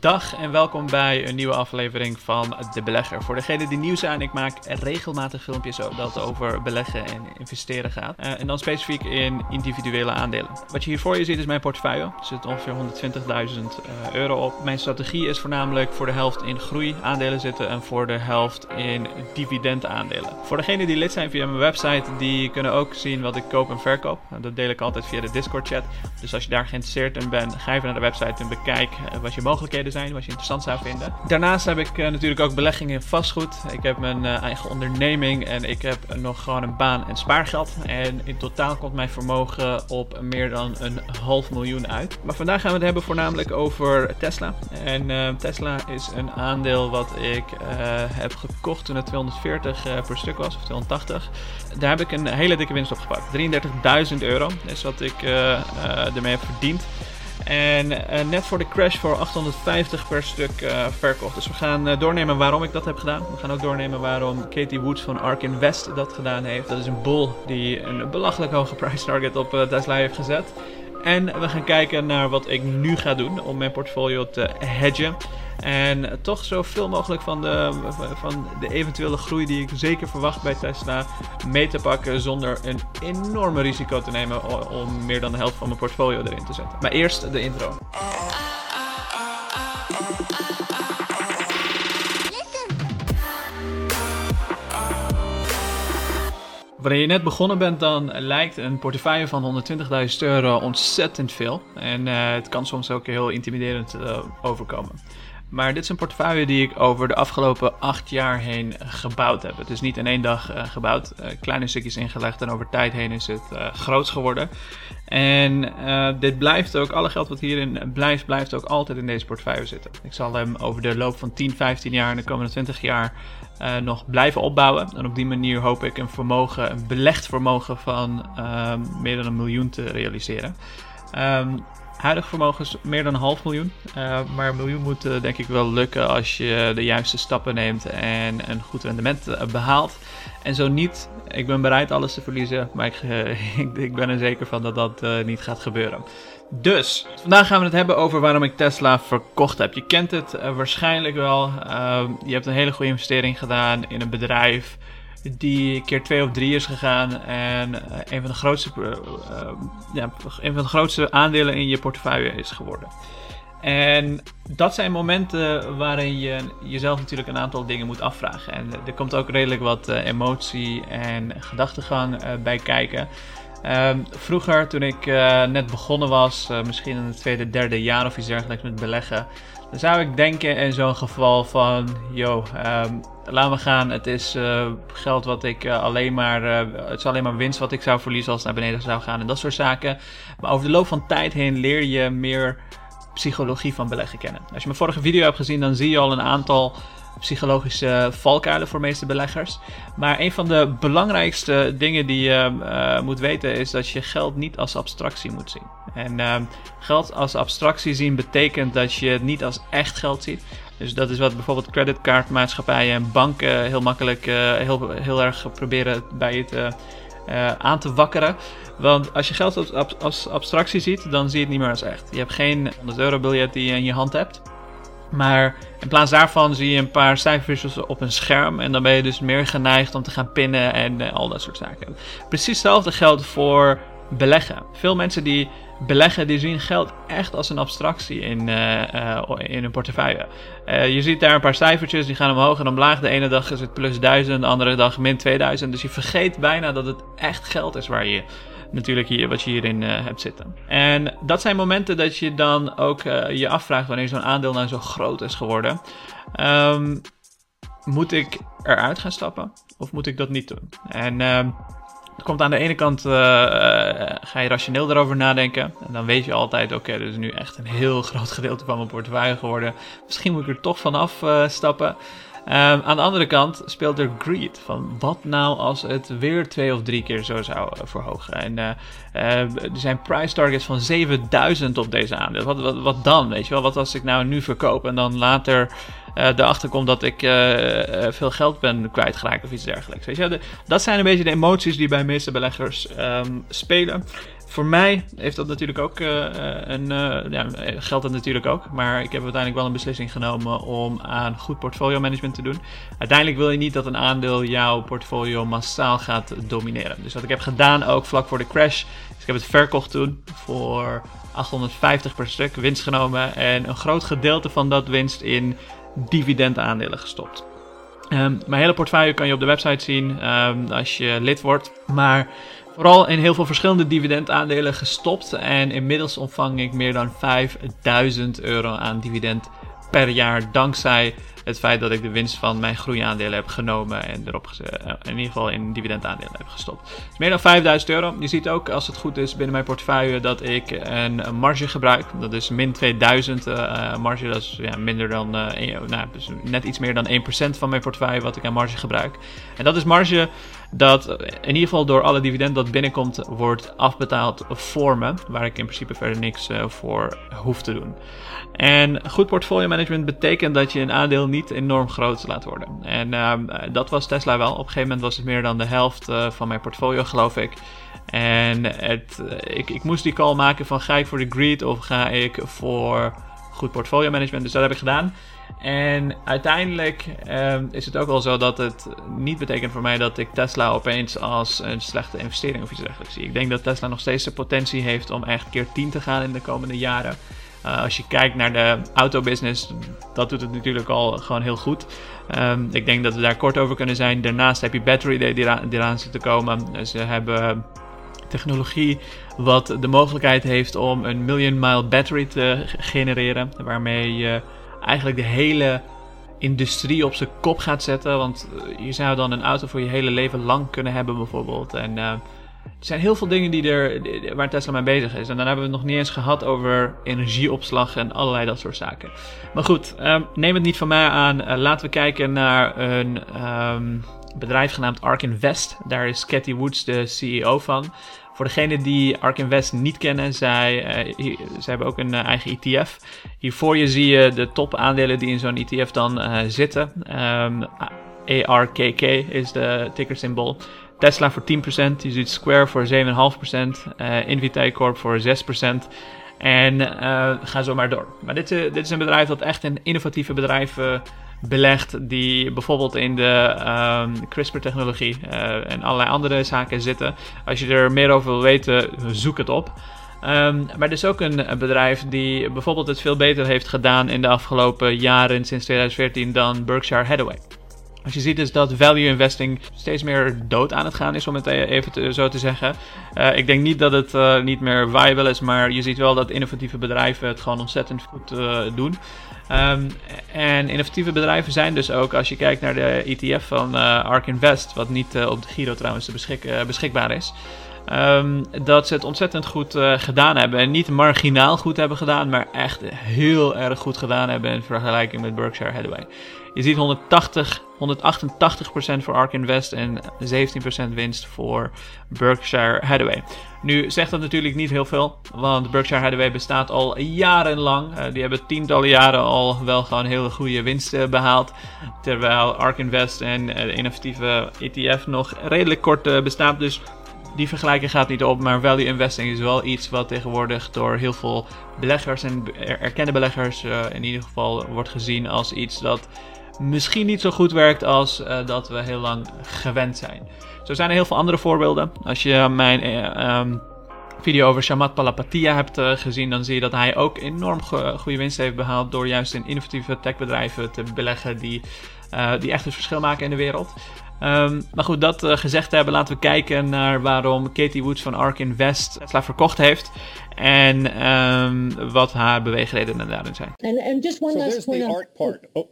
Dag en welkom bij een nieuwe aflevering van De Belegger. Voor degenen die nieuw zijn, ik maak regelmatig filmpjes dat over beleggen en investeren gaat. Uh, en dan specifiek in individuele aandelen. Wat je hier voor je ziet is mijn portefeuille. Er zit ongeveer 120.000 uh, euro op. Mijn strategie is voornamelijk voor de helft in groeiaandelen zitten en voor de helft in dividendaandelen. Voor degenen die lid zijn via mijn website, die kunnen ook zien wat ik koop en verkoop. Dat deel ik altijd via de Discord chat. Dus als je daar geïnteresseerd in bent, ga even naar de website en bekijk wat je mogelijkheden zijn, wat je interessant zou vinden. Daarnaast heb ik uh, natuurlijk ook beleggingen in vastgoed. Ik heb mijn uh, eigen onderneming en ik heb nog gewoon een baan en spaargeld. En in totaal komt mijn vermogen op meer dan een half miljoen uit. Maar vandaag gaan we het hebben voornamelijk over Tesla. En uh, Tesla is een aandeel wat ik heb gekocht toen het 240 per stuk was, of 280. Daar heb ik een hele dikke winst op gepakt. 33.000 euro is wat ik ermee heb verdiend. En uh, net voor de crash voor 850 per stuk uh, verkocht. Dus we gaan uh, doornemen waarom ik dat heb gedaan. We gaan ook doornemen waarom Katie Woods van Ark Invest dat gedaan heeft. Dat is een bull die een belachelijk hoge price target op Tesla heeft gezet. En we gaan kijken naar wat ik nu ga doen om mijn portfolio te hedgen. En toch zoveel mogelijk van de, van de eventuele groei die ik zeker verwacht bij Tesla mee te pakken. Zonder een enorme risico te nemen om meer dan de helft van mijn portfolio erin te zetten. Maar eerst de intro. Wanneer je net begonnen bent, dan lijkt een portefeuille van 120.000 euro ontzettend veel. En uh, het kan soms ook heel intimiderend uh, overkomen. Maar dit is een portefeuille die ik over de afgelopen acht jaar heen gebouwd heb. Het is niet in één dag uh, gebouwd. Kleine stukjes ingelegd en over tijd heen is het uh, groot geworden. En dit blijft ook, alle geld wat hierin blijft, blijft ook altijd in deze portefeuille zitten. Ik zal hem over de loop van 10, 15 jaar en de komende 20 jaar nog blijven opbouwen. En op die manier hoop ik een vermogen, een belegd vermogen van meer dan een miljoen te realiseren. Um, Huidig vermogen is meer dan een half miljoen. Uh, maar een miljoen moet uh, denk ik wel lukken als je de juiste stappen neemt en een goed rendement uh, behaalt. En zo niet, ik ben bereid alles te verliezen, maar ik, ik, ik ben er zeker van dat dat niet gaat gebeuren. Dus, vandaag gaan we het hebben over waarom ik Tesla verkocht heb. Je kent het waarschijnlijk wel. je hebt een hele goede investering gedaan in een bedrijf die keer 2 of 3 is gegaan en uh, een, van de grootste, uh, uh, ja, een van de grootste aandelen in je portefeuille is geworden. En dat zijn momenten waarin je jezelf natuurlijk een aantal dingen moet afvragen. En er komt ook redelijk wat emotie en gedachtegang bij kijken. Um, vroeger, toen ik net begonnen was, misschien in het tweede, derde jaar of iets dergelijks met beleggen, dan zou ik denken in zo'n geval van, yo, um, laten we gaan. Het is uh, geld wat ik alleen maar, het is alleen maar winst wat ik zou verliezen als het naar beneden zou gaan en dat soort zaken. Maar over de loop van tijd heen leer je meer psychologie van beleggen kennen. Als je mijn vorige video hebt gezien, dan zie je al een aantal psychologische valkuilen voor meeste beleggers. Maar een van de belangrijkste dingen die je uh, moet weten is dat je geld niet als abstractie moet zien. En uh, geld als abstractie zien betekent dat je het niet als echt geld ziet. Dus dat is wat bijvoorbeeld creditcardmaatschappijen en banken heel makkelijk, uh, heel, heel erg proberen bij je te, aan te wakkeren. Want als je geld als, als abstractie ziet, dan zie je het niet meer als echt. Je hebt geen 100 euro biljet die je in je hand hebt. Maar in plaats daarvan zie je een paar cijfertjes op een scherm. En dan ben je dus meer geneigd om te gaan pinnen en uh, al dat soort zaken. Precies hetzelfde geldt voor beleggen. Veel mensen die beleggen, die zien geld echt als een abstractie in, uh, uh, in hun portefeuille. je ziet daar een paar cijfertjes, die gaan omhoog en omlaag. De ene dag is het plus 1000, de andere dag min 2000. Dus je vergeet bijna dat het echt geld is waar je natuurlijk hier, wat je hierin uh, hebt zitten. En dat zijn momenten dat je dan ook uh, je afvraagt wanneer zo'n aandeel nou zo groot is geworden. Um, moet ik eruit gaan stappen of moet ik dat niet doen? En het komt aan de ene kant, uh, ga je rationeel erover nadenken. En dan weet je altijd, oké, okay, dit is nu echt een heel groot gedeelte van mijn portefeuille geworden. Misschien moet ik er toch vanaf stappen. Um, aan de andere kant speelt er greed. Van wat nou als het weer twee of drie keer zo zou uh, verhogen? En uh, uh, er zijn price targets van 7000 op deze aandeel. Wat, wat, wat, dan? Weet je wel? Wat als ik nou nu verkoop en dan later erachter kom dat ik veel geld ben kwijtgeraakt of iets dergelijks? Weet je? Dat zijn een beetje de emoties die bij meeste beleggers um, spelen. voor mij heeft dat natuurlijk ook een, ja, geldt dat natuurlijk ook. Maar ik heb uiteindelijk wel een beslissing genomen om aan goed portfolio management te doen. Uiteindelijk wil je niet dat een aandeel jouw portfolio massaal gaat domineren. Dus wat ik heb gedaan, ook vlak voor de crash, is ik heb het verkocht toen voor 850 per stuk winst genomen. En een groot gedeelte van dat winst in dividendaandelen gestopt. Um, mijn hele portefeuille kan je op de website zien um, als je lid wordt. Maar vooral in heel veel verschillende dividendaandelen gestopt. En inmiddels ontvang ik meer dan 5000 euro aan dividend per jaar. Dankzij het feit dat ik de winst van mijn groeiaandelen heb genomen en erop eh, in ieder geval in dividendaandelen heb gestopt. Dus meer dan 5000 euro. Je ziet ook als het goed is binnen mijn portefeuille dat ik een marge gebruik. Dat is min 2000 uh, marge. Dat is ja, minder dan, nou, dus net iets meer dan 1% van mijn portefeuille wat ik aan marge gebruik. En dat is marge dat in ieder geval door alle dividend dat binnenkomt wordt afbetaald voor me. Waar ik in principe verder niks voor hoef te doen. En goed portfolio management betekent dat je een aandeel niet enorm groot laat worden. En uh, dat was Tesla wel. Op een gegeven moment was het meer dan de helft uh, van mijn portfolio, geloof ik. En het, uh, ik, ik moest die call maken van ga ik voor de greed of ga ik voor goed portfolio management. Dus dat heb ik gedaan. En uiteindelijk um, is het ook wel zo dat het niet betekent voor mij dat ik Tesla opeens als een slechte investering of iets dergelijks zie. Ik denk dat Tesla nog steeds de potentie heeft om echt keer 10 te gaan in de komende jaren. Uh, als je kijkt naar de autobusiness, dat doet het natuurlijk al gewoon heel goed. Um, ik denk dat we daar kort over kunnen zijn. Daarnaast heb je Battery die, die eraan zit te komen. Ze hebben technologie wat de mogelijkheid heeft om een million mile battery te genereren. Waarmee je eigenlijk de hele industrie op zijn kop gaat zetten. Want je zou dan een auto voor je hele leven lang kunnen hebben bijvoorbeeld. En uh, er zijn heel veel dingen die er, waar Tesla mee bezig is. En dan hebben we het nog niet eens gehad over energieopslag en allerlei dat soort zaken. Maar goed, um, neem het niet van mij aan. Uh, laten we kijken naar een um, bedrijf genaamd Ark Invest. Daar is Cathy Woods de CEO van. Voor degenen die Ark Invest niet kennen, zij, uh, zij hebben ook een uh, eigen ETF. Hiervoor je zie je de top aandelen die in zo'n ETF dan zitten. Um, ARKK is de ticker symbool. Tesla voor 10%, je ziet Square voor 7,5%, uh, Invitae Corp voor 6%. En uh, ga zo maar door. Maar dit, uh, dit is een bedrijf dat echt in innovatieve bedrijven belegt. Die bijvoorbeeld in de um, CRISPR-technologie en allerlei andere zaken zitten. Als je er meer over wil weten, zoek het op. Um, maar er is ook een, bedrijf die bijvoorbeeld het veel beter heeft gedaan in de afgelopen jaren, sinds 2014, dan Berkshire Hathaway. Wat je ziet is dat value investing steeds meer dood aan het gaan is, om het e- even zo te zeggen. Uh, ik denk niet dat het uh, niet meer viable is, maar je ziet wel dat innovatieve bedrijven het gewoon ontzettend goed uh, doen. Um, en innovatieve bedrijven zijn dus ook, als je kijkt naar de ETF van ARK Invest, wat niet op de Giro trouwens beschik beschikbaar is. Um, dat ze het ontzettend goed uh, gedaan hebben. En niet marginaal goed hebben gedaan, maar echt heel erg goed gedaan hebben in vergelijking met Berkshire Hathaway. Je ziet 180, 188% voor ARK Invest en 17% winst voor Berkshire Hathaway. Nu zegt dat natuurlijk niet heel veel, want Berkshire Hathaway bestaat al jarenlang. Uh, die hebben tientallen jaren al wel gewoon hele goede winsten behaald. Terwijl ARK Invest en de innovatieve ETF nog redelijk kort bestaat. Dus die vergelijking gaat niet op, maar value investing is wel iets wat tegenwoordig door heel veel beleggers en erkende beleggers uh, in ieder geval wordt gezien als iets dat misschien niet zo goed werkt als uh, dat we heel lang gewend zijn. Zo zijn er heel veel andere voorbeelden. Als je mijn uh, um, video over Shamat Palapatia hebt gezien, dan zie je dat hij ook enorm go goede winst heeft behaald door juist in innovatieve techbedrijven te beleggen die, die echt het verschil maken in de wereld. Um, maar goed, dat uh, gezegd hebben, laten we kijken naar waarom Katie Woods van Ark Invest Tesla verkocht heeft. En um, wat haar beweegredenen daarin zijn. And, and just one so last point. The Ark part. Oh.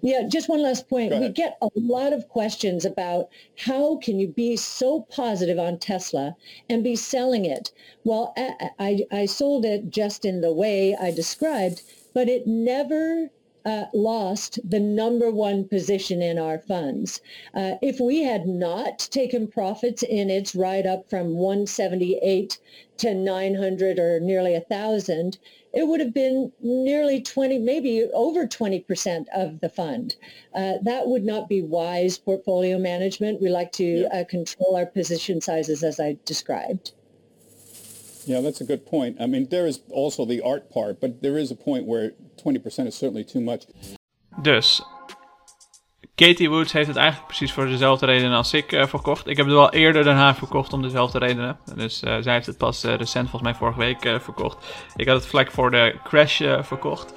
Yeah, just one last point. We get a lot of questions about how can you be so positive on Tesla and be selling it? Well, I, I, I sold it just in the way I described, but it never uh, lost the number one position in our funds. Uh, if we had not taken profits in its ride up from 178 to 900 or nearly a thousand, it would have been nearly 20, maybe over 20% of the fund. Uh, that would not be wise portfolio management. We like to uh, control our position sizes as I described. Yeah, that's a good point. I mean, there is also the art part, but there is a point where 20% is certainly too much. Dus Katie Woods heeft het eigenlijk precies voor dezelfde redenen als ik uh, verkocht. Ik heb het wel eerder dan haar verkocht om dezelfde redenen. Dus uh, zij heeft het pas uh, recent, volgens mij vorige week, verkocht. Ik had het vlak voor de crash verkocht.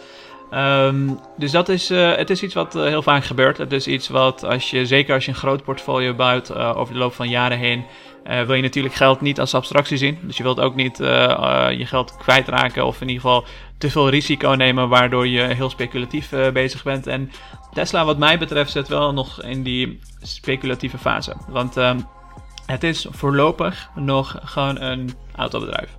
Um, dus dat is, het is iets wat heel vaak gebeurt. Het is iets wat, als je, zeker als je een groot portfolio bouwt over de loop van jaren heen, wil je natuurlijk geld niet als abstractie zien. Dus je wilt ook niet uh, uh, je geld kwijtraken of in ieder geval te veel risico nemen, waardoor je heel speculatief bezig bent. En Tesla, wat mij betreft, zit wel nog in die speculatieve fase. Want ehm, het is voorlopig nog gewoon een autobedrijf.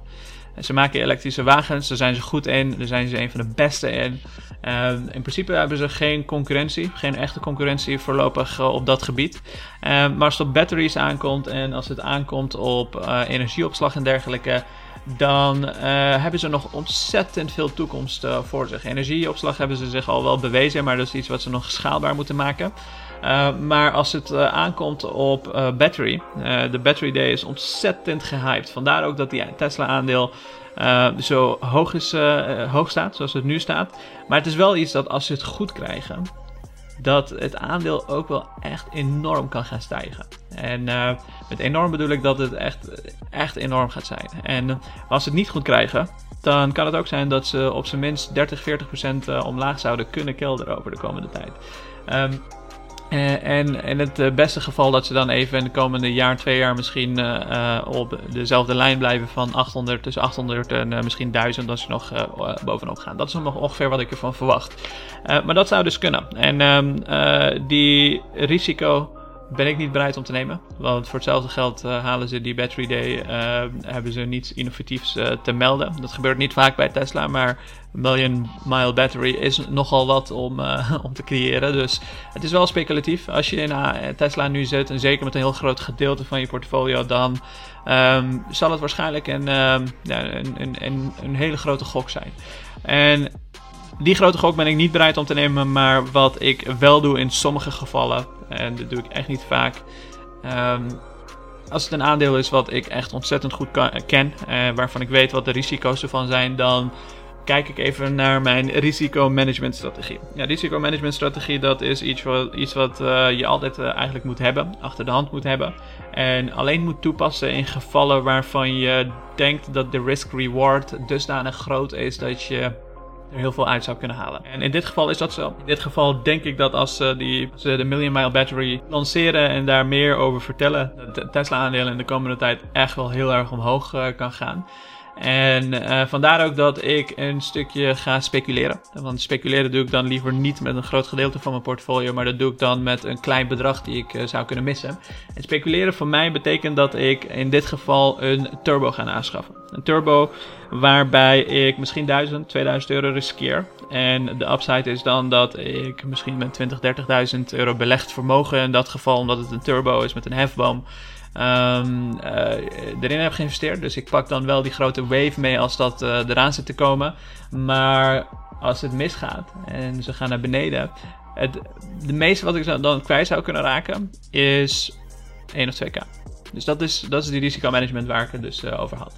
Ze maken elektrische wagens, daar zijn ze goed in, daar zijn ze een van de beste in. Uh, in principe hebben ze geen concurrentie, geen echte concurrentie voorlopig uh, op dat gebied. Uh, maar als het op batteries aankomt en als het aankomt op eh, energieopslag en dergelijke, dan hebben ze nog ontzettend veel toekomst voor zich. Energieopslag hebben ze zich al wel bewezen, maar dat is iets wat ze nog schaalbaar moeten maken. Uh, maar als het uh, aankomt op uh, battery, de battery day is ontzettend gehyped. Vandaar ook dat die Tesla-aandeel zo hoog, is, hoog staat, zoals het nu staat. Maar het is wel iets dat als ze het goed krijgen, dat het aandeel ook wel echt enorm kan gaan stijgen. En met enorm bedoel ik dat het echt, echt enorm gaat zijn. En als ze het niet goed krijgen, dan kan het ook zijn dat ze op zijn minst 30, 40 procent omlaag zouden kunnen kelderen over de komende tijd. Um, en in het uh, beste geval dat ze dan even in de komende jaar, twee jaar misschien uh, op dezelfde lijn blijven van 800, tussen 800 en misschien 1000, dat ze nog bovenop gaan. Dat is nog ongeveer wat ik ervan verwacht. maar dat zou dus kunnen. En um, die risico ben ik niet bereid om te nemen. Want voor hetzelfde geld uh, halen ze die Battery Day, uh, hebben ze niets innovatiefs uh, te melden. Dat gebeurt niet vaak bij Tesla, maar Million Mile Battery is nogal wat om, om te creëren. Dus het is wel speculatief. Als je in Tesla nu zit, en zeker met een heel groot gedeelte van je portfolio, dan um, zal het waarschijnlijk een, um, ja, een, een, een, een hele grote gok zijn. En die grote gok ben ik niet bereid om te nemen, maar wat ik wel doe in sommige gevallen, en dat doe ik echt niet vaak. Um, als het een aandeel is wat ik echt ontzettend goed ken, uh, waarvan ik weet wat de risico's ervan zijn, dan kijk ik even naar mijn risicomanagementstrategie. Ja, risicomanagementstrategie dat is iets wat, iets wat uh, je altijd uh, eigenlijk moet hebben, achter de hand moet hebben. En alleen moet toepassen in gevallen waarvan je denkt dat de risk-reward dusdanig groot is dat je er heel veel uit zou kunnen halen. En in dit geval is dat zo. In dit geval denk ik dat als ze, die, ze de Million Mile Battery lanceren en daar meer over vertellen, dat Tesla-aandeel in de komende tijd echt wel heel erg omhoog uh, kan gaan. En uh, vandaar ook dat ik een stukje ga speculeren. Want speculeren doe ik dan liever niet met een groot gedeelte van mijn portfolio, maar dat doe ik dan met een klein bedrag die ik uh, zou kunnen missen. En speculeren voor mij betekent dat ik in dit geval een turbo ga aanschaffen. Een turbo waarbij ik misschien 1000, 2000 euro riskeer. En de upside is dan dat ik misschien met 20, 30.000 euro belegd vermogen in dat geval, omdat het een turbo is met een hefboom um, erin heb geïnvesteerd. Dus ik pak dan wel die grote wave mee als dat uh, eraan zit te komen. Maar als het misgaat en ze gaan naar beneden. Het, de meeste wat ik dan kwijt zou kunnen raken is 1 of 2k. Dus dat is, dat is die risicomanagement waar ik het dus uh, over had.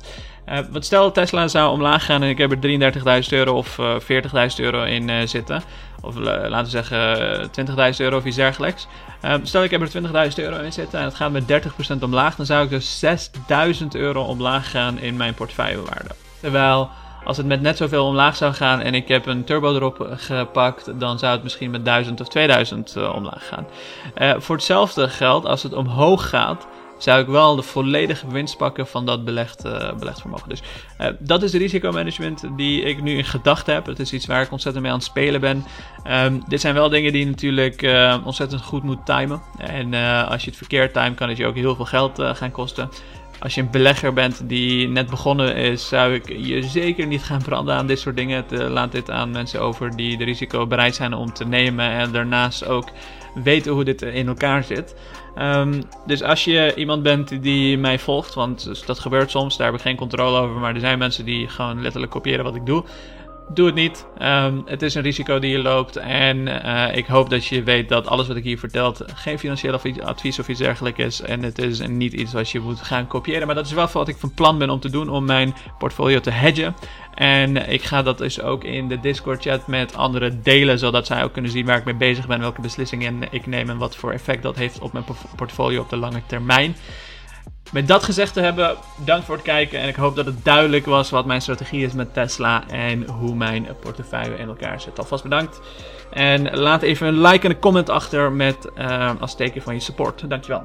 Uh, wat stel Tesla zou omlaag gaan en ik heb er 33.000 euro of uh, 40.000 euro in zitten. Of laten we zeggen 20.000 euro of iets dergelijks. stel ik heb er 20.000 euro in zitten en het gaat met 30% omlaag. Dan zou ik dus 6.000 euro omlaag gaan in mijn portefeuillewaarde. Terwijl als het met net zoveel omlaag zou gaan en ik heb een turbo erop gepakt, dan zou het misschien met 1000 of 2000 uh, omlaag gaan. Voor hetzelfde geld, als het omhoog gaat, zou ik wel de volledige winst pakken van dat belegd, belegd vermogen. Dus uh, dat is risicomanagement die ik nu in gedachten heb. Het is iets waar ik ontzettend mee aan het spelen ben. Um, dit zijn wel dingen die je natuurlijk uh, ontzettend goed moet timen. En als je het verkeerd timet, kan het je ook heel veel geld gaan kosten. Als je een belegger bent die net begonnen is, zou ik je zeker niet gaan branden aan dit soort dingen. laat dit aan mensen over die de risico bereid zijn om te nemen en daarnaast ook weten hoe dit in elkaar zit. Um, dus als je iemand bent die mij volgt, want dat gebeurt soms, daar heb ik geen controle over, maar er zijn mensen die gewoon letterlijk kopiëren wat ik doe. Doe het niet. Um, het is een risico die je loopt. En uh, ik hoop dat je weet dat alles wat ik hier vertelt geen financieel advies of iets dergelijks is. En het is niet iets wat je moet gaan kopiëren. Maar dat is wel wat ik van plan ben om te doen om mijn portfolio te hedgen. En ik ga dat dus ook in de Discord chat met anderen delen, zodat zij ook kunnen zien waar ik mee bezig ben, welke beslissingen ik neem en wat voor effect dat heeft op mijn portfolio op de lange termijn. Met dat gezegd te hebben, dank voor het kijken en ik hoop dat het duidelijk was wat mijn strategie is met Tesla en hoe mijn portefeuille in elkaar zit. Alvast bedankt en laat even een like en een comment achter met als teken van je support. Dankjewel.